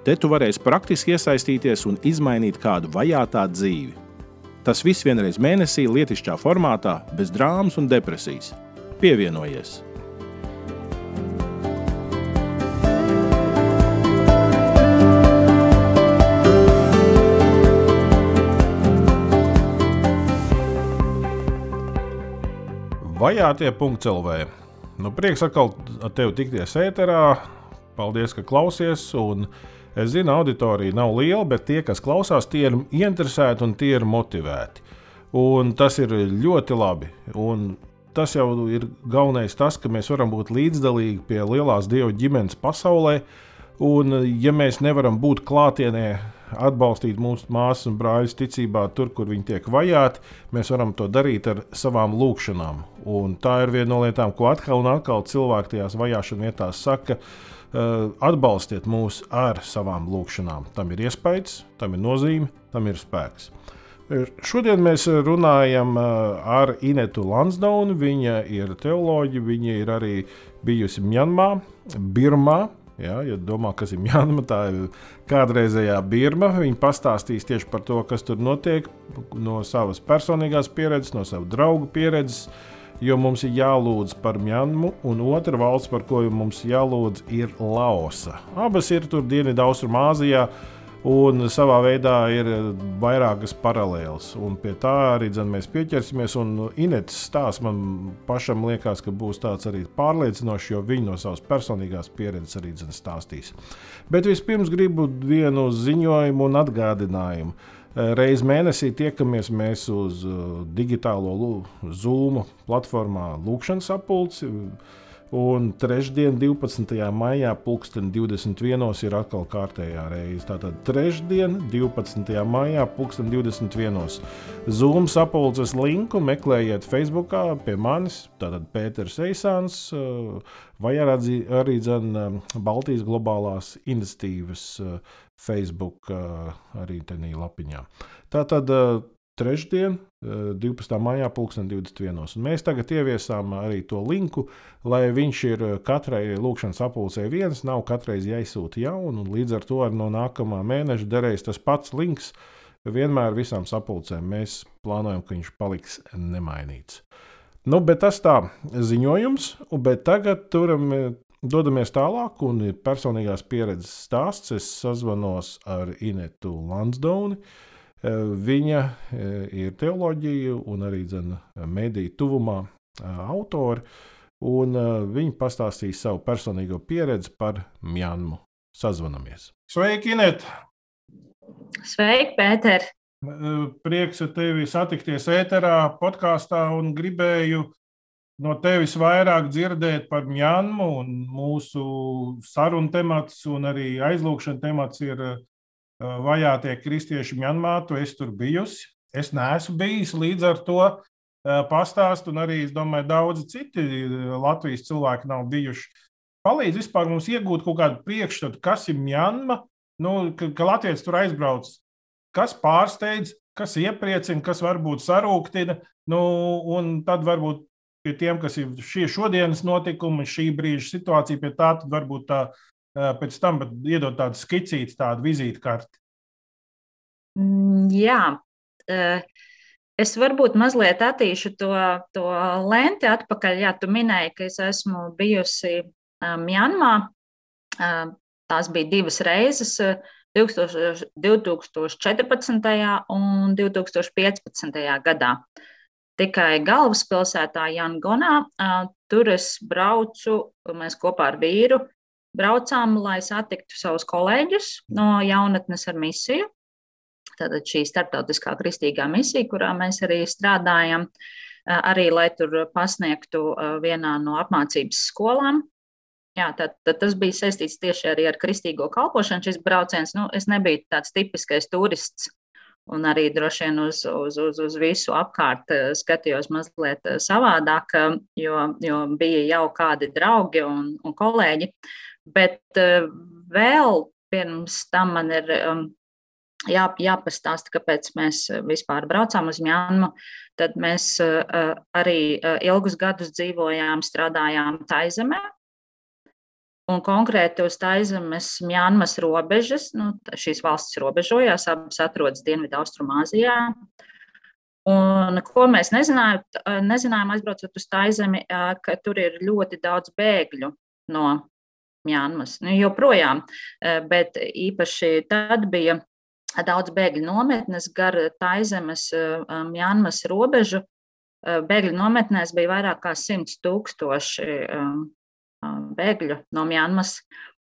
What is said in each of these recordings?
Te tu varēsi praktiski iesaistīties un izmainīt kādu vajātā dzīvi. Tas viss vienreiz mēnesī, lietišķā formātā, bez drāmas un depresijas. Pievienojies! Vajātie.CLV. Nu, prieks atkal ar tevi tikties ēterā. Paldies, ka klausies! Un, Es zinu, auditorija nav liela, bet tie, kas klausās, tie ir interesēti un tie ir motivēti. Un tas ir ļoti labi. Un tas jau ir galvenais, tas, ka mēs varam būt līdzdalīgi pie lielās dievu ģimenes pasaulē. Un, ja mēs nevaram būt klātienē, atbalstīt mūsu māsas un brāļus ticībā, tur, kur viņi tiek vajāti, mēs varam to darīt ar savām lūkšanām. Un tā ir viena no lietām, ko atkal un atkal cilvēki tajās vajāšanas vietās saka. Eh, atbalstiet mūs ar savām lūkšanām. Tam ir iespējas, tam ir nozīme, tam ir spēks. Eh, šodien mēs runājam eh, ar Inetu Lansdownu. Viņa ir teoloģija, viņa ir arī bijusi Mjanmā, Birmā. Ja, ja domā, kas ir Mjanma, tā ir kādreizējā Birma. Viņa pastāstīs tieši par to, kas tur notiek, no savas personīgās pieredzes, no savu draugu pieredzes. Jo mums ir jālūdz par Mjanmu, un otra valsts, par ko mums jālūdz, ir Laosa. Abas ir tur Dienvidu-Austrumāzijā. Un savā veidā ir vairākas paralēlas. Un pie tā arī dzen, mēs pieķersimies. Inês stāsts man pašam liekas, ka būs tāds arī pārliecinošs, jo viņi no savas personīgās pieredzes arī dzen, stāstīs. Bet vispirms gribu vienu ziņojumu un atgādinājumu. Reiz mēnesī tiekamies mēs uz eh, digitālo Zoom platformā Lūkšanas apulci. Un trešdien, 12. maijā, 2021. ir atkal kārtējā reize. Tātad trešdien, 12. maijā, 2021. Zoom sapulces linku meklējiet Facebook pie manis, tātad Pēters Eisāns, eh, vai arī, arī dzen, Baltijas globālās iniciatīvas Facebook arī tenī lapiņā. Tātad trešdien, 12. maijā, 2021. Un mēs tagad ieviesām arī to linku, lai viņš ir katrai lūkšanas apulcē viens, nav katreiz jāizsūta jaunu, un līdz ar to arī no nākamā mēneša derēs tas pats links. Vienmēr visām sapulcēm mēs plānojam, ka viņš paliks nemainīts. Nu, bet tas tā ziņojums, bet tagad turam Dodamies tālāk, un personīgās pieredzes stāsts. Es sazvanos ar Inetu Lansdowni. Eh, viņa eh, ir teoloģija un arī mediju tuvumā eh, autori, un viņa pastāstīs savu personīgo pieredzi par Mjanmu. Sazvanamies! Sveiki, Inet! Sveiki, Pēter! Prieks ar tevi satikties ēterā, podkāstā un gribēju no tevis vairāk dzirdēt par Mjanmu, un mūsu sarunu temats un arī aizlūgšana temats ir uh, vajātie kristieši Mjanmā. Tu esi tur bijusi. Es neesmu bijis līdz ar to uh, pastāstu, un arī es domāju, daudzi citi uh, Latvijas cilvēki nav bijuši. Palīdz vispār mums iegūt kaut kādu priekšstatu, kas ir Mjanma, nu, ka, ka Latvijas tur aizbrauc, kas pārsteidz, kas iepriecina, kas varbūt sarūktina, nu, un tad varbūt pie tiem, kas ir šie šodienas notikumi, šī brīža situācija, pie tā varbūt tā pēc tam iedot tādu skicīti, tādu vizītkarti. Mm, jā. Es varbūt mazliet attīšu to, to lenti atpakaļ. Jā, tu minēji, ka es esmu bijusi Mjanmā. Tās bija divas reizes. 2014. un 2015. gadā tikai galvaspilsētā Jangonā. Tur es braucu, mēs kopā ar vīru braucām, lai satiktu savus kolēģus no jaunatnes ar misiju. Tātad šī starptautiskā kristīgā misija, kurā mēs arī strādājam, arī lai tur pasniegtu vienā no apmācības skolām. Jā, tad, tad tas bija saistīts tieši arī ar kristīgo kalpošanu. Šis brauciens, nu, es nebiju tāds tipiskais turists, un arī droši vien uz, uz, uz, uz visu apkārt skatījos mazliet savādāk, jo, jo bija jau kādi draugi un, un kolēģi. Bet vēl pirms tam man ir um, jā, jāpastāsta, kāpēc mēs vispār braucām uz Mjānmu. Tad mēs uh, arī ilgus gadus dzīvojām, strādājām Taizemē. Un konkrēti uz Taizemes Mjānmas robežas, nu, šīs valstis robežojās, abas atrodas Dienvidu Austrumāzijā. Un, ko mēs nezinājām, nezinājām aizbraucot uz Taizemi, ka tur ir ļoti daudz bēgļu no Mjānmas. Nu, joprojām, bet īpaši tad bija daudz bēgļu nometnes gar Taizemes, Mjānmas robežu. Bēgļu nometnēs bija vairāk kā 100 tūkstoši bēgļu no Mjānmas.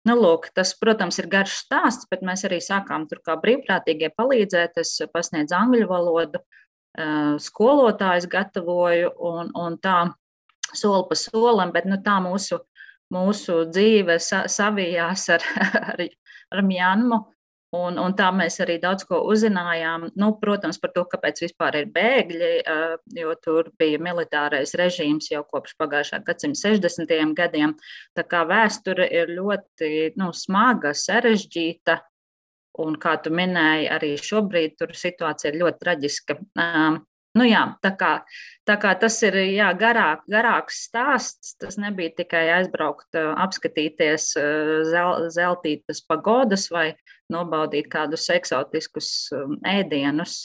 Nu, lūk, tas, protams, ir garš stāsts, bet mēs arī sākām tur kā brīvprātīgie palīdzēt. Es pasniedzu angļu valodu, skolotājs gatavoju un, un tā soli pa solim, bet nu, tā mūsu mūsu dzīve sa savijās ar, ar, ar Mjanmu. Un, un tā mēs arī daudz ko uzzinājām. Nu, protams, par to, kāpēc vispār ir bēgļi, jo tur bija militārais režīms jau kopš pagājušā gadsimta 60. gadiem. Tā kā vēsture ir ļoti nu, smaga, sarežģīta. Un, kā tu minēji, arī šobrīd situācija ir ļoti traģiska. Nu, jā, tā, kā, tā kā tas ir jā, garāk, garāks stāsts, tas nebija tikai aizbraukt, apskatīties zel, zeltītas pagodas vai nobaudīt kādus eksotiskus ēdienus.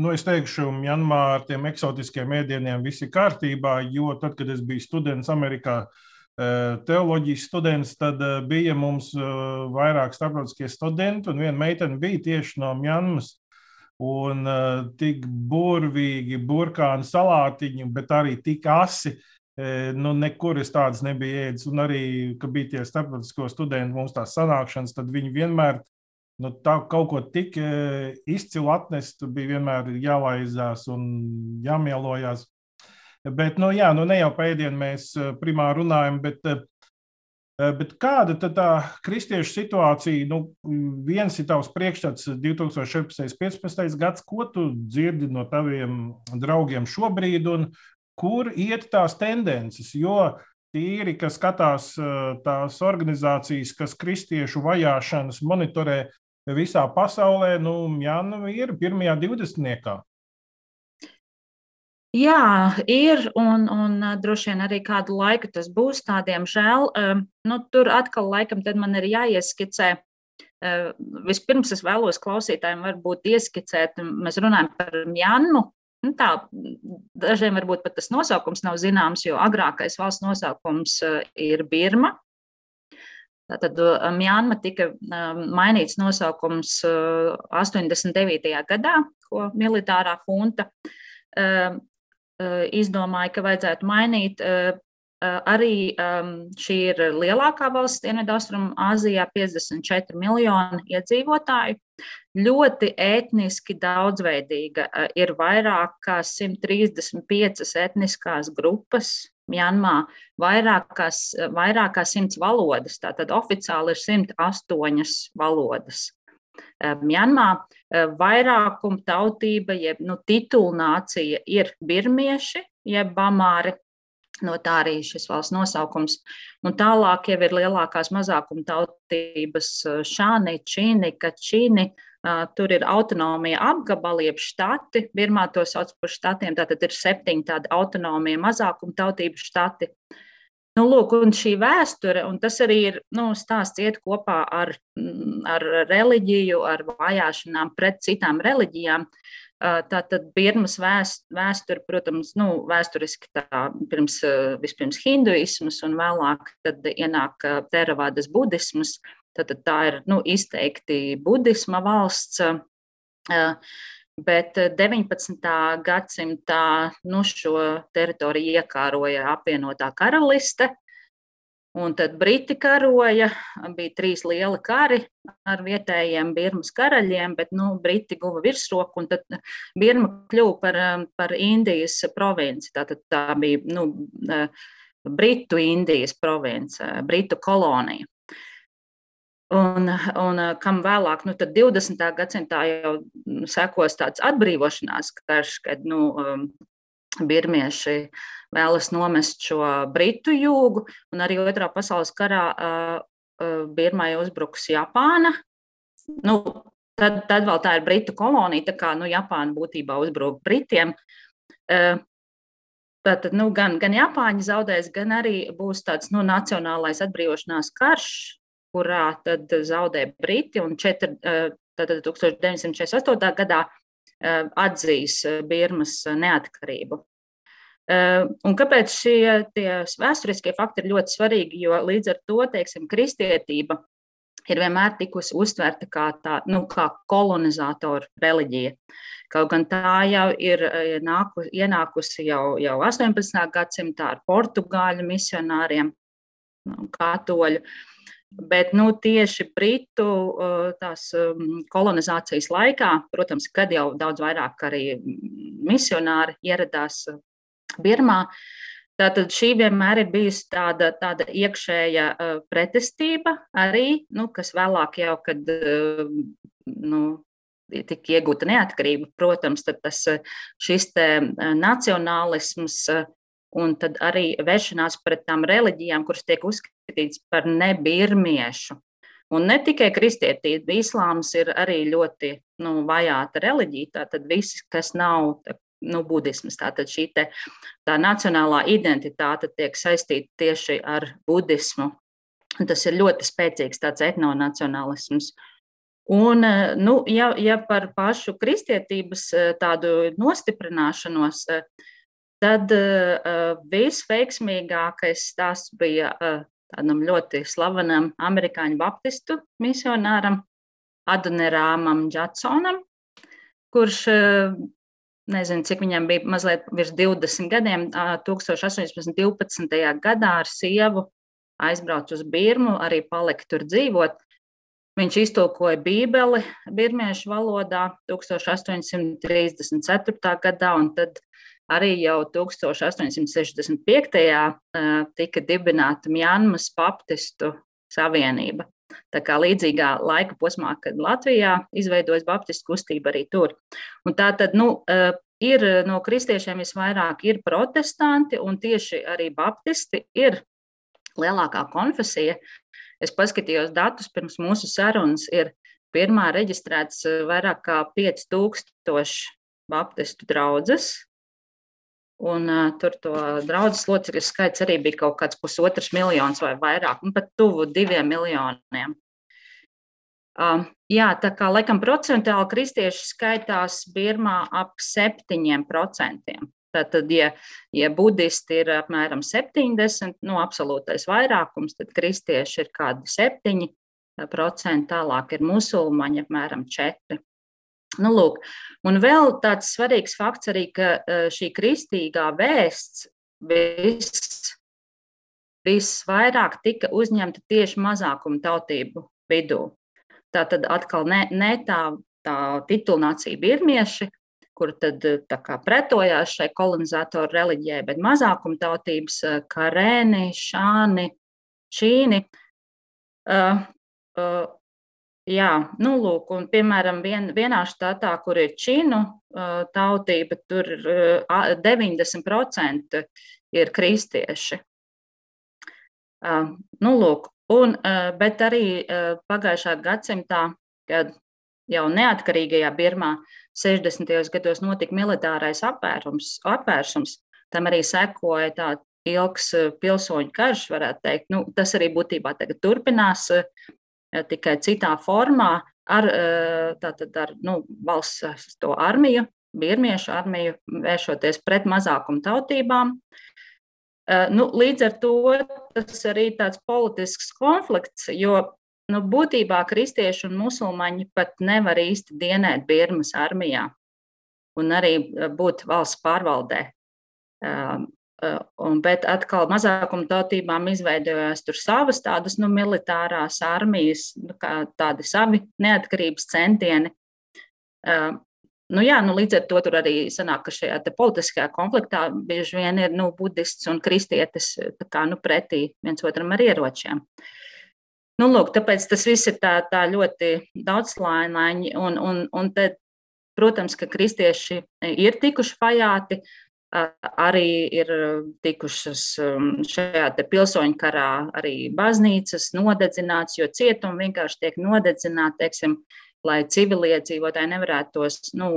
Nu, es teikšu, Janmā ar tiem eksotiskiem ēdieniem viss ir kārtībā, jo tad, kad es biju students Amerikā, teoloģijas students, tad bija mums vairāk starptautiskie studenti, un viena meitene bija tieši no Mjanmas un uh, tik burvīgi burkānu salātiņu, bet arī tik asi. E, nu, nekur es tādas nebiju ēdis. Un arī, kad bija tie starptautisko studentu mums tās sanākšanas, tad viņi vienmēr nu, tā, kaut ko tik e, izcilu atnest, tur bija vienmēr jālaizās un jāmielojās. Bet, nu, jā, nu, ne jau pēdienu mēs primāri runājam, bet bet kāda tad tā kristiešu situācija? Nu, viens ir tavs priekšstats 2014. 15. gads, ko tu dzirdi no taviem draugiem šobrīd un kur iet tās tendences? Jo tīri, kas skatās eh, tās organizācijas, kas kristiešu vajāšanas monitorē visā pasaulē, nu, Jāna ir pirmajā divdesmitniekā. Jā, ir, un, un droši vien arī kādu laiku tas būs. Tādiem žēl. Nu, tur atkal laikam man ir jāieskicē. Vispirms es vēlos klausītājiem varbūt ieskicēt, mēs runājam par Mjanmu. Nu, tā, dažiem varbūt pat tas nosaukums nav zināms, jo agrākais valsts nosaukums ir Birma. Tātad Mjanma tika mainīts nosaukums 89. gadā, ko militārā hunta izdomāja, ka vajadzētu mainīt. Eh, eh, arī šī ir lielākā valsts Dienvidaustrum Āzijā, 54 miljoni iedzīvotāju. Ļoti etniski daudzveidīga. Ir vairāk kā 135 etniskās grupas Mjanmā, vairāk kā, vairāk kā 100 valodas. Tātad oficiāli ir 108 valodas. Mjanmā vairākuma tautība, jeb nu, titulnācija ir birmieši, jeb bamāri. No tā arī šis valsts nosaukums. Un tālāk jau ir lielākās mazākuma tautības šāni, čīni, kačīni. Tur ir autonomija apgabali, jeb štati. Birmā to sauc par štatiem. Tātad ir septiņi tādi autonomija mazākuma tautību štati. Uh, Nu, lūk, un šī vēsture, un tas arī ir nu, stāsts iet kopā ar, mm, ar reliģiju, ar vajāšanām pret citām reliģijām. Tātad Birmas vēst, vēsture, protams, nu, vēsturiski tā pirms, vispirms hinduisms un vēlāk tad ienāk teravādas budisms. Tad tā ir nu, izteikti budisma valsts. Bet 19. Eh, gadsimtā nu, šo teritoriju iekāroja apvienotā karaliste. Un tad Briti karoja, bija trīs lieli kari ar vietējiem Birmas karaļiem, bet nu, Briti guva virsroku, un tad Birma kļuva par, eh, par Indijas provinci. Tā, tā bija nu, eh, Britu Indijas province, Britu kolonija. Un, un kam vēlāk, nu, 20. gadsimtā jau sekos tāds atbrīvošanās karš, kad nu, birmieši vēlas nomest šo britu jūgu, un arī Otrā pasaules karā Birmai uzbruks Japāna. Nu, tad, tad vēl tā ir Britu kolonija, tā kā nu, Japāna būtībā uzbruk Britiem. Tātad nu, gan, gan Japāņi zaudēs, gan arī būs tāds nu, nacionālais atbrīvošanās karš, kurā tad zaudē Briti un 4, tātad 1948. gadā atzīs Birmas neatkarību. Un kāpēc šie vēsturiskie fakti ir ļoti svarīgi? Jo līdz ar to, teiksim, kristietība ir vienmēr tikusi uztverta kā, tā, nu, kā kolonizatoru reliģija. Kaut gan tā jau ir nāku, ienākusi jau, jau 18. gadsimtā ar portugāļu misionāriem, nu, katoļu. Bet nu, tieši Britu tās, kolonizācijas laikā, protams, kad jau daudz vairāk arī misionāri ieradās Birmā, Tātad šī vienmēr ir bijusi tāda, tāda iekšēja pretestība arī, nu, kas vēlāk jau, kad nu, tika iegūta neatkarība, protams, tas šis te nacionālisms un tad arī vēršanās pret tām reliģijām, kuras tiek uzskatītas par nebirmiešu. Un ne tikai kristietība, islāms ir arī ļoti nu, vajāta reliģija. Tātad viss, kas nav nu, budisms. Tātad šī te, tā nacionālā identitāte tiek saistīta tieši ar budismu. Un tas ir ļoti spēcīgs tāds etnonacionālisms. Un, nu, ja, ja par pašu kristietības tādu nostiprināšanos, tad visveiksmīgākais tas bija tādam ļoti slavenam amerikāņu baptistu misionāram Adnerāmam Džatsonam, kurš nezinu, cik viņam bija mazliet virs 20 gadiem, 1812. gadā ar sievu aizbrauca uz Birmu, arī palika tur dzīvot. Viņš iztulkoja Bībeli birmiešu valodā 1834. gadā, un tad arī jau 1865. tika dibināta Mjanmas Baptistu savienība. Tā kā līdzīgā laika posmā, kad Latvijā izveidojas Baptistu kustība arī tur. Un tā tad nu, ir no kristiešiem visvairāk ir protestanti, un tieši arī Baptisti ir lielākā konfesija. Es paskatījos datus pirms mūsu sarunas, ir pirmā reģistrēts vairāk kā 5000 Baptistu draugus. Un uh, tur to draugu locekļu skaits arī bija kaut kāds pusotrs miljons vai vairāk, un pat tuvu diviem miljoniem. Uh, jā, tā kā laikam procentuāli kristieši skaitās Birmā ap 7%. Tātad, ja, ja budisti ir apmēram 70, nu, absolūtais vairākums, tad kristieši ir kādi 7%, tālāk ir musulmaņi apmēram 4%. Nu, lūk, un vēl tāds svarīgs fakts arī, ka e, šī kristīgā vēsts viss, visvairāk tika uzņemta tieši mazākuma tautību vidū. Tā tad atkal ne, ne tā, tā titulnācija birmieši, kur tad e, kā, pretojās šai kolonizatoru reliģijai, bet mazākuma tautības e, karēni, šāni, šīni. Uh, uh, Jā, nu, lūk, un, piemēram, vien, vienā štatā, kur ir činu tautība, tur 90% ir kristieši. Nu, lūk, un, bet arī pagājušā gadsimtā, kad jau neatkarīgajā Birmā 60. gados notika militārais apvērums, apvērsums, tam arī sekoja tāds ilgs pilsoņu karš, varētu teikt. Nu, tas arī būtībā tagad turpinās tikai citā formā ar, tātad, ar nu, valsts to armiju, birmiešu armiju, vēršoties pret mazākumu tautībām. Nu, līdz ar to tas arī tāds politisks konflikts, jo nu, būtībā kristieši un musulmaņi pat nevar īsti dienēt Birmas armijā un arī būt valsts pārvaldē. Eh, un, bet atkal mazākuma tautībām izveidojās tur savas tādas nu, militārās armijas, nu, kā tādi savi neatkarības centieni. Uh, Nu, jā, nu, līdz ar to tur arī sanāk, ka šajā politiskajā konfliktā bieži vien ir nu, budists un kristietis kā, nu, pretī viens otram ar ieročiem. Nu, lūk, tāpēc tas viss ir tā, tā ļoti daudzslāņaini. Un, un, un tad, protams, ka kristieši ir tikuši vajāti, arī ir tikušas šajā pilsoņu karā arī baznīcas nodedzināts, jo cietumi vienkārši tiek nodedzināti, teiksim, lai civiliedzīvotāji nevarētu tos, nu,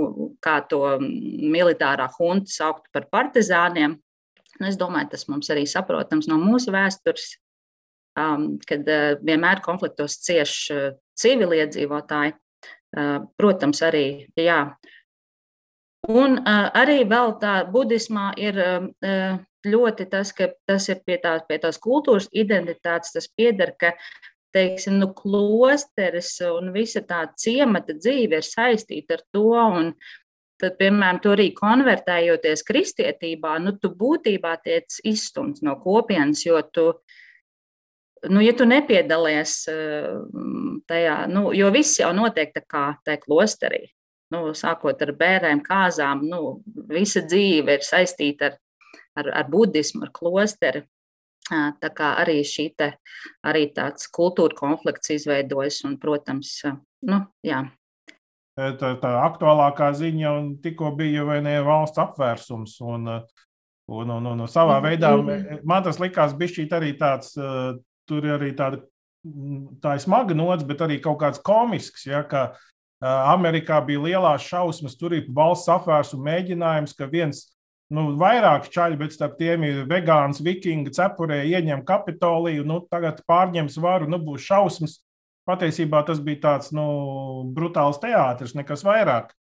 kā to militārā hunta saukt par partizāniem. Nu, es domāju, tas mums arī saprotams no mūsu vēstures, um, kad uh, vienmēr konfliktos cieš uh, civiliedzīvotāji. Uh, protams, arī jā. Un uh, arī vēl tā budismā ir uh, ļoti tas, ka tas ir pie, tā, pie tās kultūras identitātes, tas pieder, ka teiksim, nu, klosteris un visa tā ciemata dzīve ir saistīta ar to. Un, Tad, piemēram, to arī konvertējoties kristietībā, nu, tu būtībā tiec izstumts no kopienas, jo tu, nu, ja tu nepiedalies tajā, nu, jo viss jau notiek tā kā tajā klosterī. Nu, sākot ar bērniem, kāzām, nu, visa dzīve ir saistīta ar, ar, ar budismu, ar klosteri. Tā kā arī šī te, arī tāds kultūra konflikts izveidojas un, protams, nu, jā. Tā, tā aktuālākā ziņa tikko bija vai ne valsts apvērsums. Un, un, un, un savā veidā man tas likās bišķīt arī tāds, tur arī tāda, tā ir smaga nots, bet arī kaut kāds komisks, ja, ka Amerikā bija lielās šausmas, tur ir valsts apvērsuma mēģinājums, ka viens nu, vairāk čaļi, bet starp tiem ir vegāns, vikingi, cepurē ieņem kapitoliju, nu, tagad pārņems varu, nu, būs šausmas. Patiesībā tas bija tāds nu, brutāls teātris, nekas vairāk.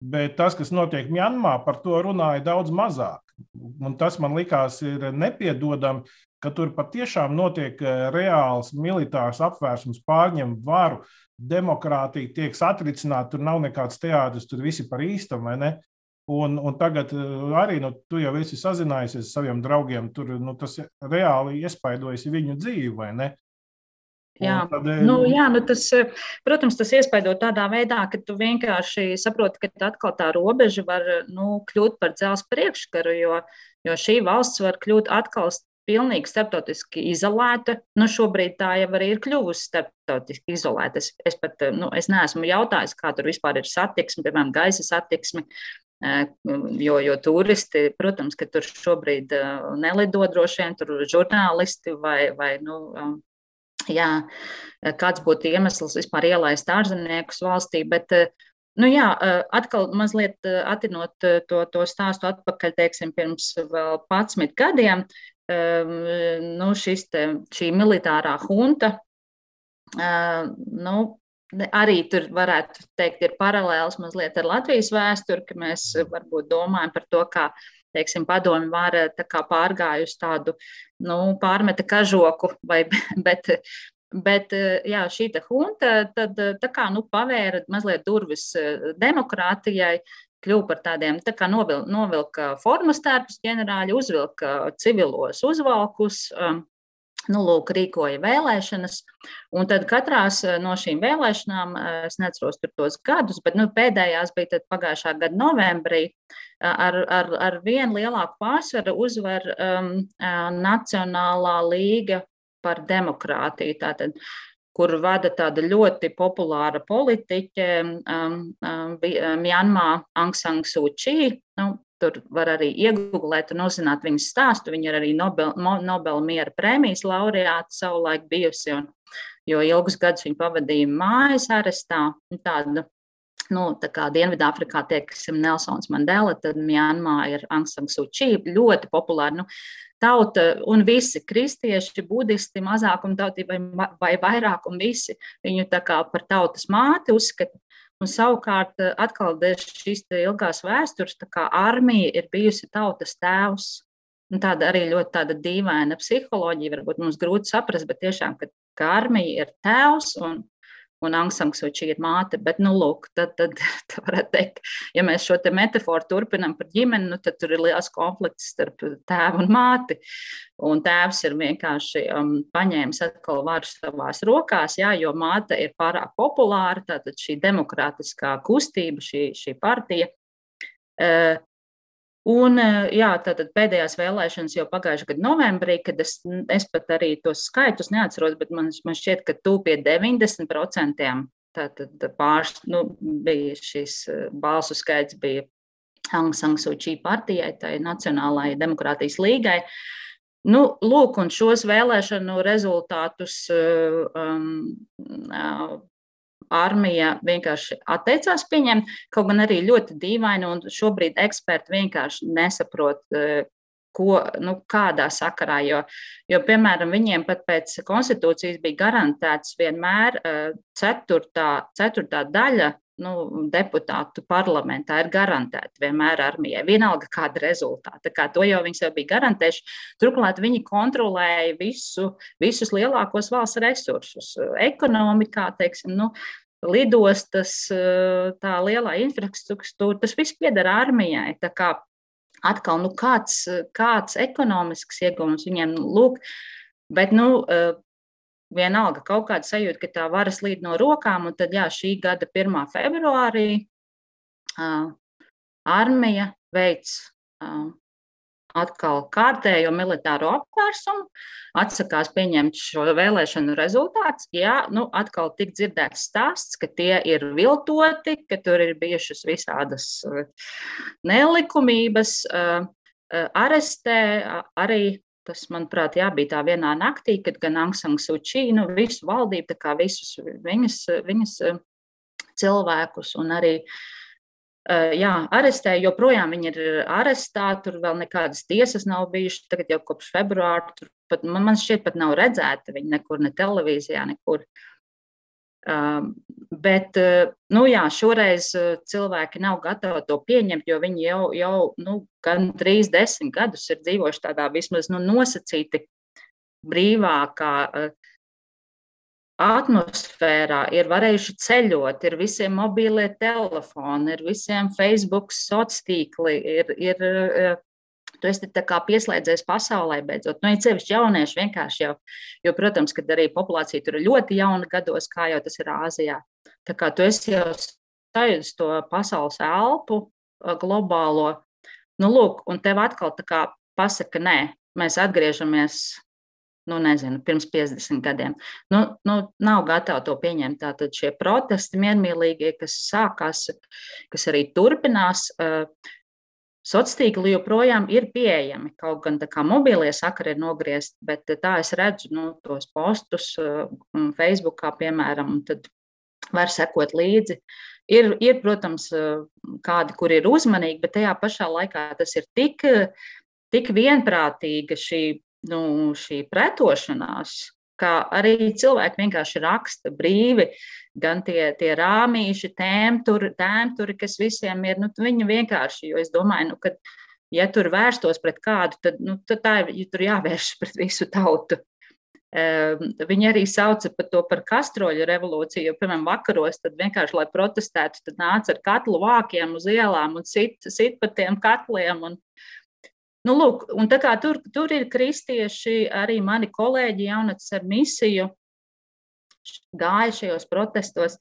Bet tas, kas notiek Mjanmā, par to runāja daudz mazāk. Un tas man likās nepiedodami, ka tur patiešām notiek reāls militārs apvērsums, pārņem varu, demokrātija tiek satricināta, tur nav nekāds teātris, tur visi par īstam, vai ne? Un, un tagad eh, arī nu, tu jau esi sazinājies ar saviem draugiem. Tur nu, tas reāli iespaidojas viņu dzīvi, vai ne? Jā, tad, eh, nu, jā nu tas, eh, protams, tas iespaido tādā veidā, ka tu vienkārši saproti, ka atkal tā robeža var nu, kļūt par dzelzceļa priekškaru, jo, jo šī valsts var kļūt atkal pilnīgi starptautiski izolēta. Nu, šobrīd tā jau arī ir kļuvusi starptautiski izolēta. Es, es pat nu, es neesmu jautājis, kā tur vispār ir satiksme, piemēram, gaisa satiksme. Jo, jo turisti, protams, ka tur šobrīd nelido droši vien, tur žurnālisti vai, vai nu, jā, kāds būtu iemesls vispār ielaist ārzemniekus valstī. Bet, Nu jā, atkal mazliet atinot to, to stāstu atpakaļ, teiksim, pirms vēl 11 gadiem, nu, šis te, šī militārā hunta, nu, arī tur varētu teikt, ir paralēls mazliet ar Latvijas vēsturi, ka mēs varbūt domājam par to, kā teiksim, padomi vara tā pārgājusi tādu nu, pārmeta kažoku, vai, bet, bet jā, šī hunta tad tā kā nu, pavēra mazliet durvis demokrātijai, kļuva par tādiem tā kā novil, novilka formas tērpus ģenerāļi, uzvilka civilos uzvalkus. Um, nu, lūk, rīkoja vēlēšanas. Un tad katrā no šīm vēlēšanām, es neatceros tos gadus, bet nu, pēdējās bija pagājušā gada novembrī, ar, ar, ar vienu lielāku pārsvaru uzvar um, Nacionālā līga par demokrātiju. Tātad, kur vada tāda ļoti populāra politiķe um, um, Mjanmā Aung San Suu Kyi. Nu, Tur var arī iegūlēt un uzzināt viņas stāstu. Viņa ir arī Nobel, Nobel miera prēmijas laureāta savulaik bijusi, un, jo ilgus gadus viņa pavadīja mājas arestā. Tāda, nu, Dienvidāfrikā tieksim Nelsons Mandela, tad Mjanmā ir Aung San Suu Kyi, ļoti populāra. Nu, tauta un visi kristieši, budisti, mazākumtautība vai, vai vairākumi visi viņu par tautas māti uzskata. Un savukārt, atkal dēļ šīs ilgās vēstures, tā kā armija ir bijusi tautas tēvs. Un tāda arī ļoti tāda dīvaina psiholoģija, varbūt mums grūti saprast, bet tiešām, ka armija ir tēvs un, un Angsangsuči ir māte. Bet, nu, lūk, tad, tad, tad varētu teikt, ja mēs šo te metaforu turpinām par ģimeni, nu, tad tur ir liels konflikts starp tēvu un māti. Un tēvs ir vienkārši um, paņēmis atkal varu savās rokās, jā, jo māte ir pārāk populāra, tātad šī demokrātiskā kustība, šī, šī partija Un, jā, tātad pēdējās vēlēšanas jau pagājušā gada novembrī, kad es, es pat arī tos skaitus neatceros, bet man, man šķiet, ka pie 90% tātad pāris, nu, bija šis balsu skaits bija Aung San Suu Kyi partijai, tai Nacionālajai demokrātijas līgai. Nu, lūk, un šos vēlēšanu rezultātus um, armija vienkārši atteicās pieņemt, kaut gan arī ļoti dīvaini, un šobrīd eksperti vienkārši nesaprot, e, ko, nu, kādā sakarā. Jo, jo, piemēram, viņiem pat pēc konstitūcijas bija garantēts vienmēr e, ceturtā, ceturtā daļa nu, deputātu parlamentā ir garantēta vienmēr armijai. Vienalga, kāda rezultāta. Kā to jau viņi jau bija garantējuši. Turklāt viņi kontrolēja visu, visus lielākos valsts resursus. Ekonomikā, teiksim, nu, lidostas, tā lielā infrastruktūra, tas viss pieder armijai. Atkal, nu, kāds, kāds ekonomisks ieguvums viņiem, nu, lūk, bet, nu, vienalga kaut kāda sajūta, ka tā varas līd no rokām, un tad, jā, šī gada 1. februārī uh, armija veids uh, atkal kārtējo militāro apvērsumu, atsakās pieņemt šo vēlēšanu rezultātus. Jā, nu, atkal tik dzirdēts stāsts, ka tie ir viltoti, ka tur ir bijušas visādas nelikumības, arestē arī Tas, manuprāt, jā, bija tā vienā naktī, kad gan Angsang Suči, nu, visu valdību, tā kā visus viņas, viņas eh, cilvēkus un arī eh, jā, arestēja, joprojām viņi ir arestēti, tur vēl nekādas tiesas nav bijušas, tagad jau kopš februāra, tur pat, man, man šķiet pat nav redzēta viņi nekur, ne televīzijā, nekur. Uh, bet, uh, nu jā, šoreiz uh, cilvēki nav gatavi to pieņemt, jo viņi jau, jau nu, gan trīs desmit gadus ir dzīvojuši tādā vismaz nu, nosacīti brīvākā uh, atmosfērā, ir varējuši ceļot, ir visiem mobīlie telefoni, ir visiem Facebook sociāli tīkli, ir, ir Tu esi pieslēdzies pasaulē beidzot. Nu, ir sevišķi jaunieši vienkārši jau, jo, protams, kad arī populācija tur ir ļoti jauna gados, kā jau tas ir Āzijā. Tā kā tu esi jau sajūtis to pasaules elpu globālo, nu, lūk, un tev atkal tā kā pasaka, nē, mēs atgriežamies nu, nezinu, pirms 50 gadiem. Nu, nu, nav gatavi to pieņemt. Tātad šie protesti miermīlīgie, kas sākās, kas arī turpinās, Sociālā tīkli joprojām ir pieejami, kaut gan tā kā mobilie sakari ir nogriezti, bet tā es redzu nu, tos postus Facebookā, piemēram, un tad var sekot līdzi. Ir, ir, protams, kādi, kur ir uzmanīgi, bet tajā pašā laikā tas ir tik, tik vienprātīga šī, nu, šī pretošanās, ka arī cilvēki vienkārši raksta brīvi, gan tie, tie rāmīši, tēmturi, tēmturi, kas visiem ir, nu, viņi vienkārši, jo es domāju, nu, ka, ja tur vērstos pret kādu, tad, nu, tad tā ir, ja tur jāvēršas pret visu tautu. Um, viņi arī sauca par to par kastroļu revolūciju, jo, piemēram, vakaros, tad vienkārši, lai protestētu, tad nāca ar katlu vākiem uz ielām un sit, sit pa tiem katliem. Un, Nu, lūk, tur, tur ir kristieši, arī mani kolēģi jaunatnes ar misiju gāja šajos protestos.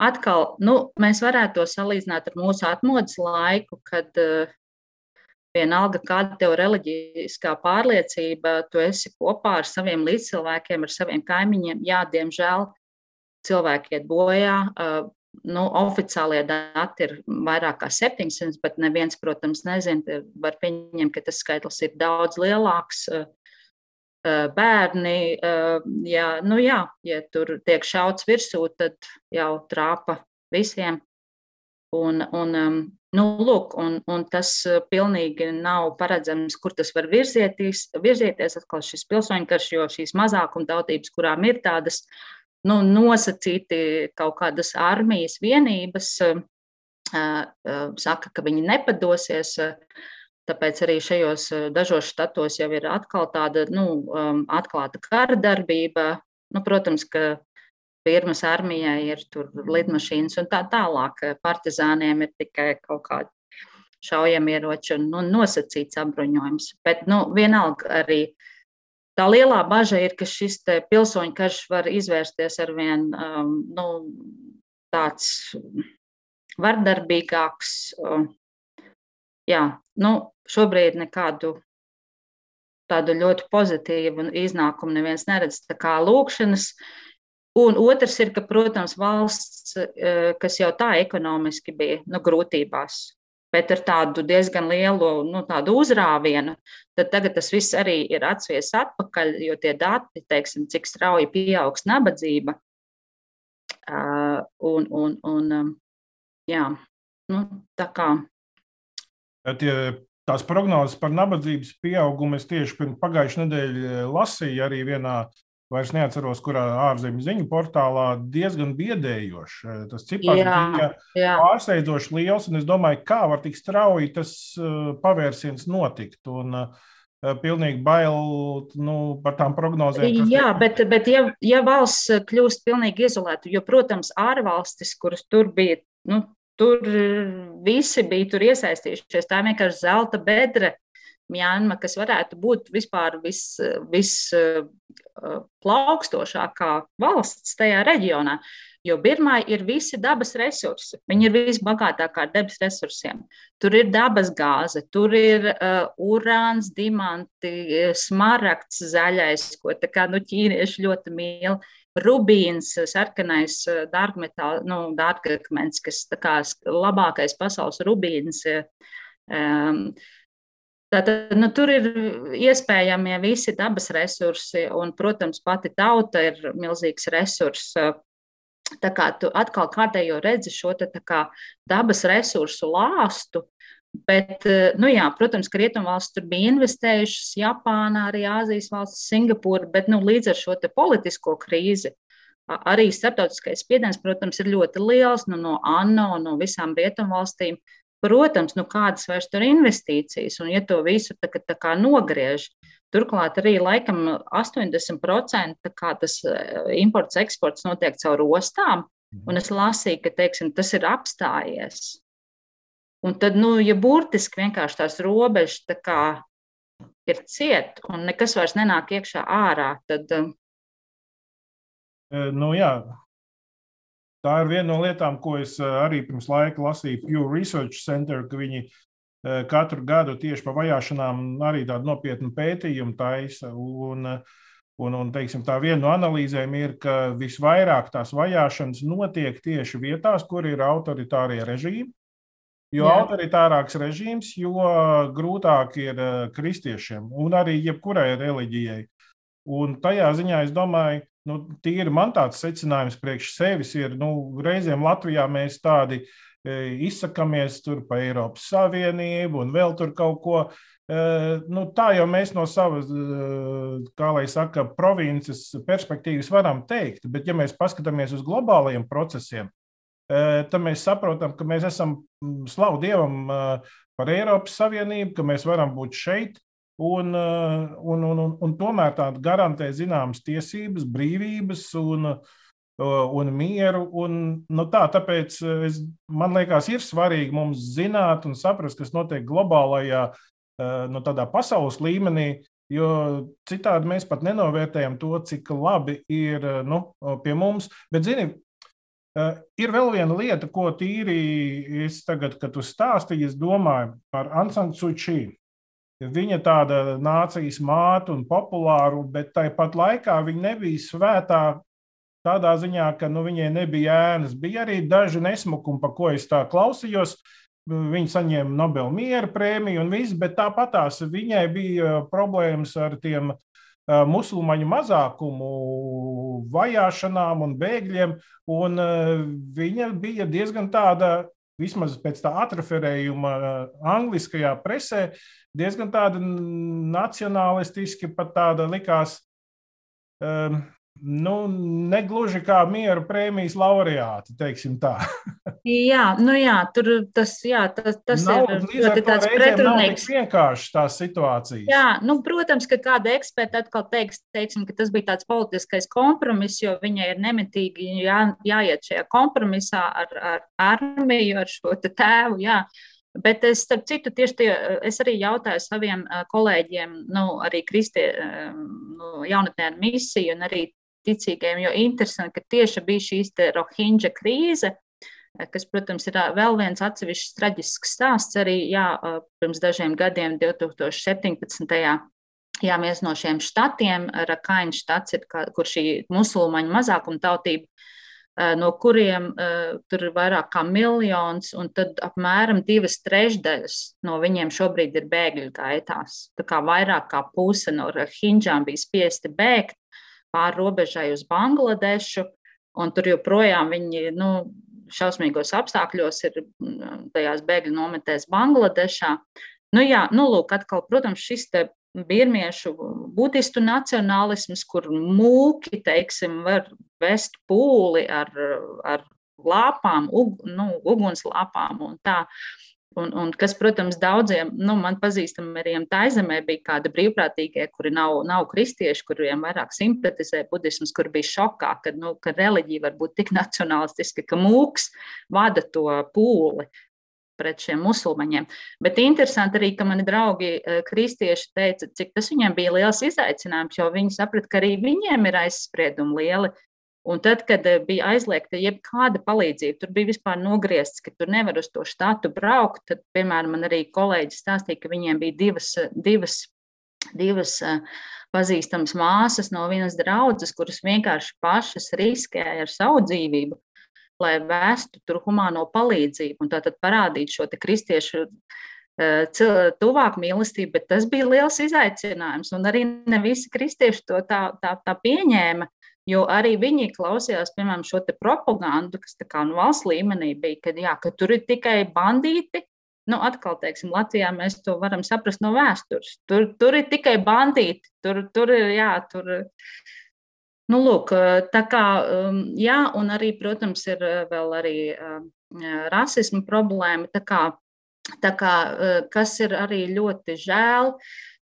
Atkal, nu, mēs varētu to salīdzināt ar mūsu atmodas laiku, kad uh, vienalga, kāda tev reliģiskā pārliecība, tu esi kopā ar saviem līdzcilvēkiem, ar saviem kaimiņiem. Jā, diemžēl cilvēki iet bojā, uh, Nu, oficiālie dati ir vairāk kā 700, bet neviens, protams, nezina. Var pieņemt, ka tas skaitlis ir daudz lielāks. Eh, eh, bērni, eh, jā, nu jā, ja tur tiek šauts virsū, tad jau trāpa visiem. Un, un, nu, lūk, un, un tas pilnīgi nav paredzams, kur tas var virzieties. virzieties atkal šis pilsoņu karš, jo šīs mazākumtautības, kurām ir tādas uh, nu, nosacīti kaut kādas armijas vienības, saka, ka viņi nepadosies. Tāpēc arī šajos dažos štatos jau ir atkal tāda nu, atklāta kara darbība. Nu, protams, ka Birmas armijai ir lidmašīnas un tā tālāk. Partizāniem ir tikai kaut kādi šaujamieroči un nu, nosacīts apbruņojums. Bet nu, vienalga arī uh, Tā lielā bažas ir, ka šis pilsoņu karš var izvērsties ar vien um, nu, tāds vardarbīgāks. Um, jā, nu, šobrīd nekādu tādu ļoti pozitīvu iznākumu neviens neredz. Tā kā lūkšanas. Un otrs ir, ka, protams, valsts, eh, kas jau tā ekonomiski bija nu, grūtībās, bet ar tādu diezgan lielu nu, uzrāvienu, tad tagad tas viss arī ir atsvies atpakaļ, jo tie dati, teiksim, cik strauji pieaugs nabadzība. Uh, un, un, un, um, jā, nu, tā kā. Tie, tās prognozes par nabadzības pieaugumu es tieši pirms pagājušā nedēļa lasīju arī vienā vairs neatceros, kurā ārzemju ziņu portālā diezgan biedējoši. Eh, tas cipars jā, bija pārsteidzoši liels, un es domāju, kā var tik strauji tas uh, pavērsiens notikt. Un, uh, pilnīgi bail nu, par tām prognozēm. Jā, bet, bet ja, ja valsts kļūst pilnīgi izolēta, jo, protams, ārvalstis, kuras tur bija, nu, tur visi bija tur iesaistījušies, tā vienkārši zelta bedre Mjanma, kas varētu būt vispār visplaukstošākā vis, uh, valsts tajā reģionā. Jo Birmai ir visi dabas resursi. Viņa ir visbagātākā ar dabas resursiem. Tur ir dabas gāze, tur ir uh, urāns, diamanti, smaragds zaļais, ko kā, nu, ķīnieši ļoti mīl. Rubīns, sarkanais uh, dārgmetāls, nu, dārgakmens, kas kā labākais pasaules rubīns. Um, Tātad, nu, tur ir iespējami visi dabas resursi, un, protams, pati tauta ir milzīgs resurss. Tā kā tu atkal kārtējo redzi šo te, kā, dabas resursu lāstu, bet, nu, jā, protams, ka rietumvalsts tur bija investējušas, Japāna, arī Āzijas valsts, Singapūra, bet nu, līdz ar šo politisko krīzi arī starptautiskais spiediens, protams, ir ļoti liels nu, no ANO, no visām rietumvalstīm. Protams, nu kādas vairs tur investīcijas, un ja to visu tā, tā kā nogriež, turklāt arī laikam 80% tas eh, imports, eksports notiek caur ostām, mhm. un es lasīju, ka teiksim, tas ir apstājies. Un tad, nu, ja burtiski vienkārši tās robežas tā kā ir ciet, un nekas vairs nenāk iekšā ārā, tad. Eh, nu, jā, Tā ir viena no lietām, ko es eh, arī pirms laika lasīju Pew Research Center, ka viņi eh, katru gadu tieši par vajāšanām arī tādu nopietnu pētījumu taisa. Un, un, un teiksim, tā viena no analīzēm ir, ka visvairāk tās vajāšanas notiek tieši vietās, kur ir autoritārie režīmi. Jo Jā. autoritārāks režīms, jo grūtāk ir eh, kristiešiem un arī jebkurai reliģijai. Un tajā ziņā es domāju, nu, tīri man tāds secinājums priekš sevis ir, nu, reizēm Latvijā mēs tādi e, izsakamies tur pa Eiropas Savienību un vēl tur kaut ko. E, nu, tā jau mēs no savas, e, kā lai saka, provinces perspektīvas varam teikt, bet ja mēs paskatāmies uz globālajiem procesiem, tad mēs saprotam, ka mēs esam slavu Dievam par Eiropas Savienību, ka mēs varam būt šeit, Un, eh, un, un, un, un tomēr tāda garantē zināmas tiesības, brīvības un, eh, un mieru. Un, nu tā, tāpēc eh, es, man liekas, ir svarīgi mums zināt un saprast, kas notiek globālajā, nu, pasaules līmenī, jo citādi mēs pat nenovērtējam to, cik labi ir nu, pie mums. Bet, zini, Ir vēl viena lieta, ko tīri es tagad, kad tu stāstīji, es domāju par Ansanu Sučiju. Viņa tāda nācijas māte un populāra, bet tāpat laikā viņa nebija svētā tādā ziņā, ka nu, viņai nebija ēnas. Bija arī daži nesmukumi, pa ko es tā klausījos. Viņa saņēma Nobela miera prēmiju un viss, bet tāpatās viņai bija problēmas ar tiem musulmaņu mazākumu vajāšanām un bēgļiem. Un viņa bija diezgan tāda vismaz pēc tā atreferējuma angliskajā presē, diezgan tāda nacionālistiski, pat tāda likās. Um, nu, negluži kā miera prēmijas laureāti, teiksim tā. jā, nu jā, tur tas, jā, tas, tas nav, ir ļoti tāds pretrunīgs. Vienkārši tās situācijas. Jā, nu, protams, ka kāda eksperta atkal teiks, teiksim, ka tas bija tāds politiskais kompromiss, jo viņai ir nemitīgi jā, jāiet šajā kompromisā ar, ar armiju, ar šo tēvu, jā. Bet es, starp citu, tieši tie, es arī jautāju saviem kolēģiem, nu, arī Kristie, nu, jaunatnē ar misiju un arī ticīgiem, jo interesanti, ka tieši bija šīs Rohingya krīze, kas, protams, ir vēl viens atsevišķs traģisks stāsts. Arī jā, pirms dažiem gadiem, 2017. Jā, viens no šiem štatiem, Rakaina štats, ir, kur šī musulmaņu mazākuma tautība, no kuriem uh, tur ir vairāk kā miljons, un tad apmēram divas trešdaļas no viņiem šobrīd ir bēgļu gaitās. Tā kā vairāk kā puse no Hinģām bija spiesti bēgt pāri robežai uz Bangladešu, un tur joprojām viņi, nu, šausmīgos apstākļos ir mm, tajās bēgļu nometēs Bangladešā. Nu, jā, nu, lūk, atkal, protams, šis birmiešu budistu nacionālisms, kur mūki, teiksim, var vest pūli ar, ar lāpām, ug, nu, ugunslāpām un tā. Un, un kas, protams, daudziem, nu, man pazīstamiem taizemē bija kādi brīvprātīgie, kuri nav, nav kristieši, kuriem vairāk simpatizē budisms, kur bija šokā, ka, nu, ka reliģija var būt tik nacionālistiska, ka mūks vada to pūli pret šiem musulmaņiem. Bet interesanti arī, ka mani draugi eh, kristieši teica, cik tas viņiem bija liels izaicinājums, jo viņi saprata, ka arī viņiem ir aizspriedumi lieli Un tad, kad eh, bija aizliegta jebkāda palīdzība, tur bija vispār nogriezts, ka tur nevar uz to štatu braukt. Tad, piemēram, man arī kolēģis stāstīja, ka viņiem bija divas, divas, divas eh, pazīstamas māsas no vienas draudzes, kuras vienkārši pašas riskēja ar savu dzīvību, lai vestu tur humāno palīdzību un tātad parādīt šo kristiešu eh, tuvāk mīlestību, bet tas bija liels izaicinājums. Un arī ne visi kristieši to tā, tā, tā pieņēma. Jo arī viņi klausījās, piemēram, šo propagandu, kas kā, nu, valsts līmenī bija, kad, jā, ka tur ir tikai bandīti. Nu, atkal, teiksim, Latvijā mēs to varam saprast no vēstures. Tur, tur ir tikai bandīti, tur, tur ir, jā, tur. Nu, lūk, tā kā, um, jā, un arī, protams, ir uh, vēl arī rasisma problēma. Tā kā, tā kā, uh, kas ir arī ļoti žēl,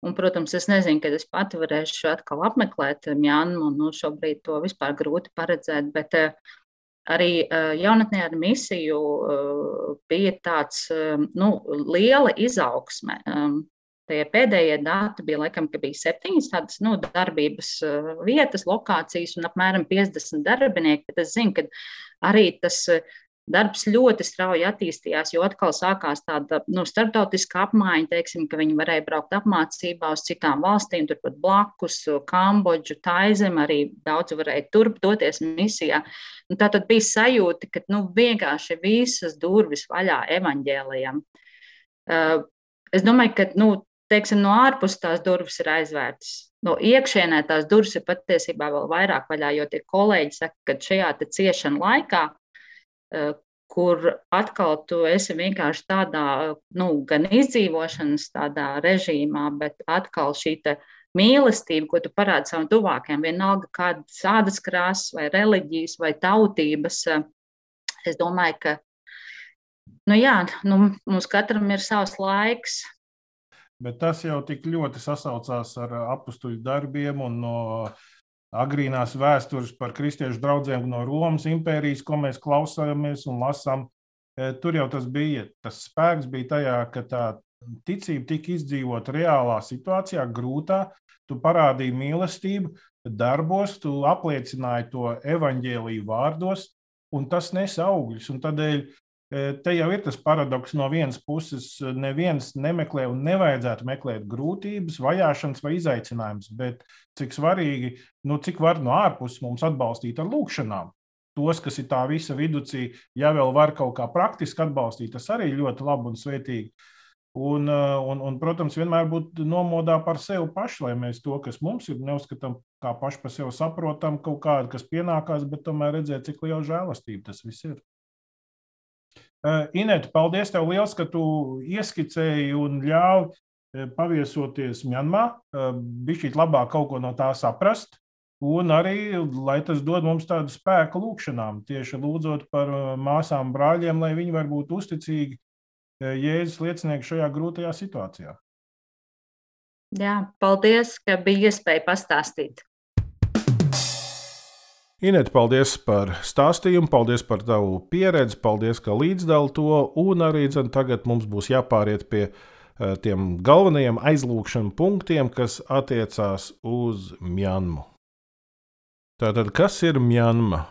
Un, protams, es nezinu, kad es pati varēšu atkal apmeklēt Mjanmu. Nu, šobrīd to vispār grūti paredzēt, bet uh, arī jaunatnē ar misiju bija tāds nu, liela izaugsme. Tie pēdējie dati bija, laikam, ka bija septiņas tādas nu, darbības vietas, lokācijas un apmēram 50 darbinieki. Bet es zinu, ka arī tas Darbs ļoti strauji attīstījās, jo atkal sākās tāda nu, starptautiska apmaiņa, teiksim, ka viņi varēja braukt apmācībā uz citām valstīm, turpat blakus, Kambodžu, Taizem, arī daudz varēja turp doties misijā. Un tā tad bija sajūta, ka nu, vienkārši visas durvis vaļā evaņģēlijam. Uh, es domāju, ka nu, teiksim, no ārpuses tās durvis ir aizvērtas. No iekšienē tās durvis ir patiesībā vēl vairāk vaļā, jo tie kolēģi saka, ka šajā ciešana laikā Eh, kur atkal tu esi vienkārši tādā, nu, gan izdzīvošanas tādā režīmā, bet atkal šī mīlestība, ko tu parādi savam tuvākajam, vienalga kādas ādas krāsas vai reliģijas vai tautības. Eh, es domāju, ka nu jā, nu, mums katram ir savs laiks. Bet tas jau tik ļoti sasaucās ar apstuļu darbiem un no agrīnās vēstures par kristiešu draugiem no Romas impērijas, ko mēs klausāmies un lasām. E, tur jau tas bija. Tas spēks bija tajā, ka tā ticība tika izdzīvota reālā situācijā, grūtā. Tu parādīji mīlestību, darbos, tu apliecināji to evaņģēlīju vārdos, un tas nes augļus. Tādēļ Te jau ir tas paradoks, no vienas puses, neviens nemeklē un nevajadzētu meklēt grūtības, vajāšanas vai izaicinājumus, bet cik svarīgi, nu, cik var no ārpuses mums atbalstīt ar lūkšanām. Tos, kas ir tā visa viducī, ja vēl var kaut kā praktiski atbalstīt, tas arī ļoti labi un svētīgi. Un, un, un, protams, vienmēr būt nomodā par sevi pašu, lai mēs to, kas mums ir, neuzskatām kā paši par sevi saprotam, kaut kādu, kas pienākās, bet tomēr redzēt, cik liela žēlastība tas viss ir. Eh, Inēta, paldies tev liels, ka tu ieskicēji un ļāvi eh, paviesoties Mjanmā, eh, bišķīt labāk kaut ko no tā saprast. Un arī, lai tas dod mums tādu spēku lūkšanām, tieši lūdzot par māsām, brāļiem, lai viņi var būt uzticīgi Jēzus liecinieki šajā grūtajā situācijā. Jā, paldies, ka bija iespēja pastāstīt. Inēt, paldies par stāstījumu, paldies par tavu pieredzi, paldies, ka līdzdali to. Un arī dzen, tagad mums būs jāpāriet pie uh, tiem galvenajiem aizlūgšanu punktiem, kas attiecās uz Mjanmu. Tātad, kas ir Mjanma?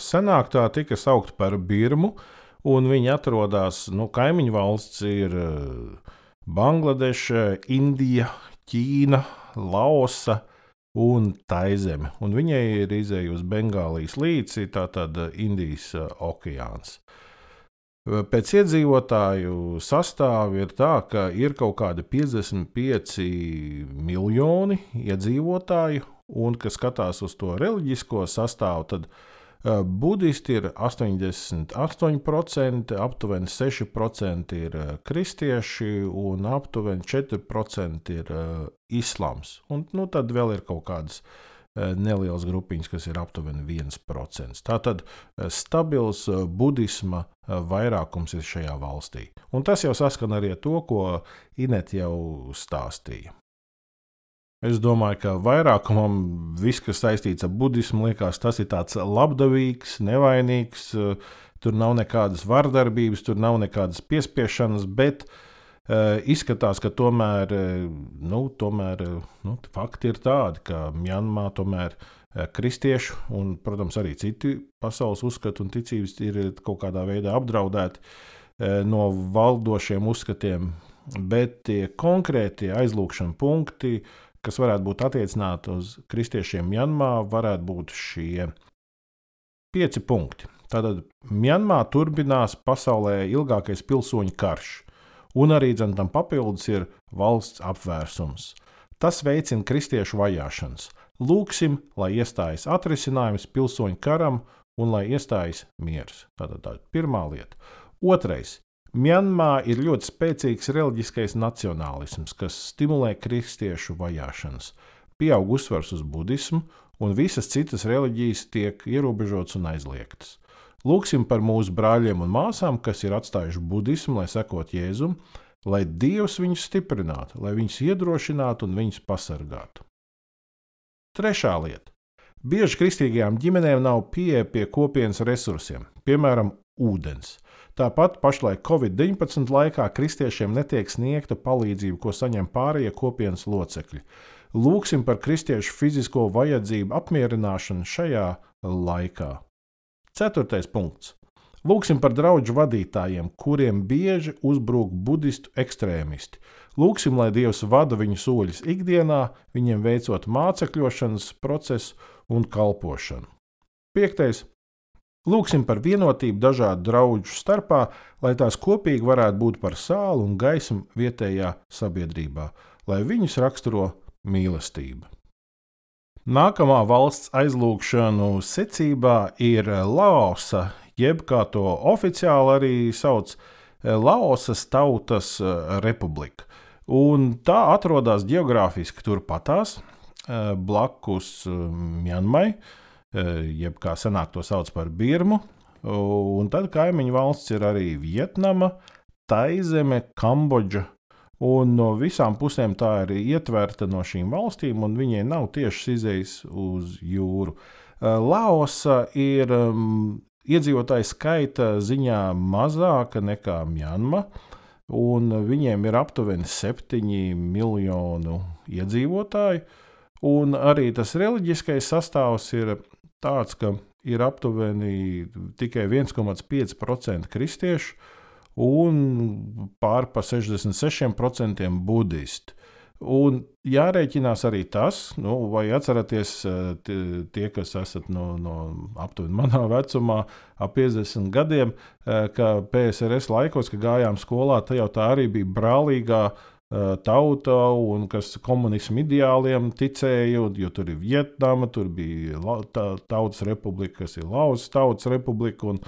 Senāk tā tika saukta par Birmu, un viņi atrodas, nu, kaimiņu valsts ir Bangladeša, Indija, Ķīna, Laosa un Taizeme. Un viņai ir izējusi Bengālijas līci, tātad Indijas okeāns. Pēc iedzīvotāju sastāvā ir tā, ka ir kaut kādi 55 miljoni iedzīvotāju, un kas skatās uz to reliģisko sastāvu, tad budisti ir 88%, aptuveni 6% ir kristieši un aptuveni 4% ir uh, islāms. Un nu, tad vēl ir kaut kādas Eh, nelielas grupiņas, kas ir aptuveni 1%. Tātad eh, stabils eh, budisma vairākums ir šajā valstī. Un tas jau saskan arī ar to, ko Inet jau stāstīja. Es domāju, ka vairākumam viss, kas saistīts ar budismu, liekas, tas ir tāds labdabīgs, nevainīgs. Tur nav nekādas vardarbības, tur nav nekādas piespiešanas, bet uh, Eh, izskatās, ka tomēr, eh, nu, tomēr eh, nu, fakti ir tādi, ka Mjanmā tomēr kristiešu un, protams, arī citi pasaules uzskati un ticības ir kaut kādā veidā apdraudēti no valdošiem uzskatiem, bet tie konkrētie aizlūgšana punkti, kas varētu būt attiecināti uz kristiešiem Mjanmā, varētu būt šie pieci punkti. Tātad Mjanmā turpinās pasaulē ilgākais pilsoņu karš un arī tam papildus ir valsts apvērsums. Tas veicina kristiešu vajāšanas. Lūksim, lai iestājas atrisinājums pilsoņu karam un lai iestājas miers. Tātad tā ir pirmā lieta. Otrais. Mjanmā ir ļoti spēcīgs reliģiskais nacionālisms, kas stimulē kristiešu vajāšanas. Pieaug uzsvars uz budismu, un visas citas reliģijas tiek ierobežotas un aizliegtas. Lūksim par mūsu brāļiem un māsām, kas ir atstājuši budismu, lai sekot Jēzum, lai Dievs viņus stiprinātu, lai viņus iedrošinātu un viņus pasargātu. Trešā lieta. Bieži kristīgajām ģimenēm nav pieeja pie kopienas resursiem, piemēram, ūdens. Tāpat pašlaik Covid-19 laikā kristiešiem netiek sniegta palīdzība, ko saņem pārējie kopienas locekļi. Lūksim par kristiešu fizisko vajadzību apmierināšanu šajā laikā. Ceturtais punkts. Lūksim par draugu vadītājiem, kuriem bieži uzbrūk budistu ekstrēmisti. Lūksim, lai Dievs vada viņu soļus ikdienā, viņiem veicot mācekļošanas procesu un kalpošanu. Piektais. Lūksim par vienotību dažādu draugu starpā, lai tās kopīgi varētu būt par sāli un gaismu vietējā sabiedrībā, lai viņus raksturo mīlestība. Nākamā valsts aizlūgšanu secībā ir Laosa, jeb kā to oficiāli arī sauc, Laosas Tautas Republika. Un tā atrodas geogrāfiski turpatās, blakus Mjanmai, jeb kā senāk to sauc par Birmu. Un tad kaimiņu valsts ir arī Vietnama, Taizeme, Kambodža Un no visām pusēm tā ir ietverta no šīm valstīm, un viņai nav tiešas izējas uz jūru. Eh, Laosa ir um, iedzīvotāju skaita ziņā mazāka nekā Mjanma, un viņiem ir aptuveni 7 miljonu iedzīvotāju. Un arī tas reliģiskais sastāvs ir tāds, ka ir aptuveni tikai 1,5% kristiešu, un pār pa 66% budisti. Un jārēķinās arī tas, nu, vai atceraties, tie, tie kas esat no, no aptuveni manā vecumā, ap 50 gadiem, ka PSRS laikos, kad gājām skolā, tā jau tā arī bija brālīgā tauta, un kas komunismu ideāliem ticēja, jo tur ir Vietnama, tur bija Tautas republika, kas ir Lausas Tautas republika. Un,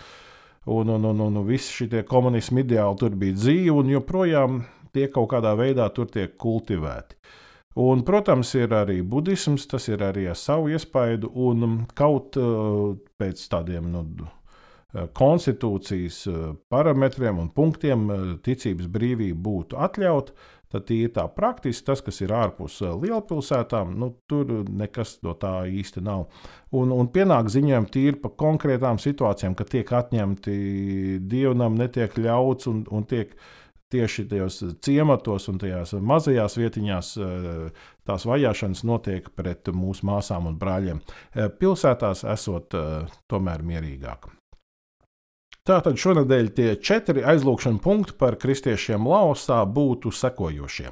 un, un, un, un visi šie komunismu ideāli tur bija dzīvi, un joprojām tie kaut kādā veidā tur tiek kultivēti. Un, protams, ir arī budisms, tas ir arī ar savu iespaidu, un kaut uh, pēc tādiem nu, konstitūcijas uh, parametriem un punktiem ticības brīvība būtu atļauta, Tad ir tā praktiski tas, kas ir ārpus eh, lielpilsētām, nu, tur nekas no tā īsti nav. Un, un pienāk ziņojumi tīri par konkrētām situācijām, ka tiek atņemti dievnam, netiek ļauts un, un tiek tieši tajos ciematos un tajās mazajās vietiņās tās vajāšanas notiek pret mūsu māsām un brāļiem. Pilsētās esot tomēr mierīgāk. Tātad šonadēļ tie četri aizlūgšana punkti par kristiešiem Laosā būtu sekojošie.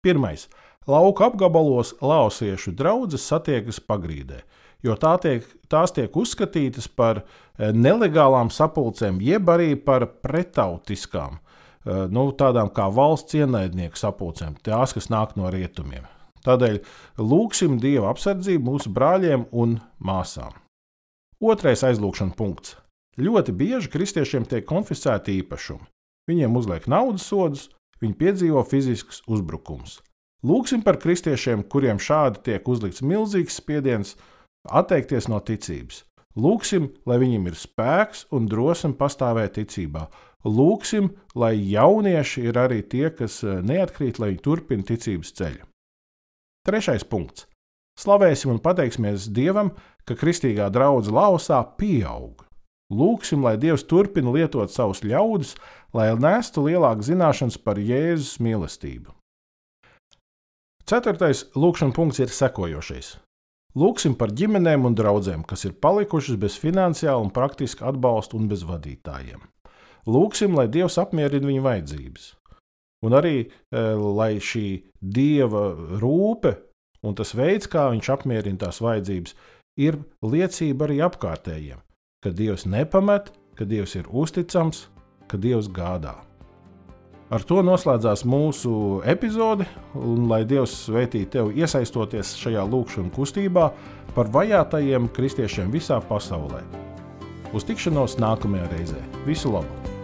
Pirmais. Lauka apgabalos laosiešu draugas satiekas pagrīdē, jo tā tiek, tās tiek uzskatītas par eh, nelegālām sapulcēm, jeb arī par pretautiskām, eh, nu, tādām kā valsts ienaidnieku sapulcēm, tās, kas nāk no rietumiem. Tādēļ lūgsim Dieva apsardzību mūsu brāļiem un māsām. Otrais aizlūgšana punkts. Ļoti bieži kristiešiem tiek konfiscēti īpašumi. Viņiem uzliek naudas sodus, viņi piedzīvo fiziskus uzbrukumus. Lūksim par kristiešiem, kuriem šādi tiek uzlikts milzīgs spiediens atteikties no ticības. Lūksim, lai viņiem ir spēks un drosme pastāvēt ticībā. Lūksim, lai jaunieši ir arī tie, kas eh, neatkrīt, lai viņi turpina ticības ceļu. Trešais punkts. Slavēsim un pateiksimies Dievam, ka kristīgā draudzene Lausā pieaug. Lūksim, lai Dievs turpina lietot savus ļaudis, lai nestu lielāku zināšanas par Jēzus mīlestību. Ceturtais lūkšanas punkts ir sekojošais. Lūksim par ģimenēm un draugiem, kas ir palikušas bez finansiāla un praktiska atbalsta un bez vadītājiem. Lūksim, lai Dievs apmierina viņu vajadzības. Un arī, e, lai šī Dieva rūpe un tas veids, kā viņš apmierina tās vajadzības, ir liecība arī apkārtējiem, ka Dievs nepamet, ka Dievs ir uzticams, ka Dievs gādā. Ar to noslēdzās mūsu epizode, un lai Dievs svētītu tevi iesaistoties šajā lūkšanas kustībā par vajātajiem kristiešiem visā pasaulē. Uz tikšanos nākamajā reizē. Visu labu!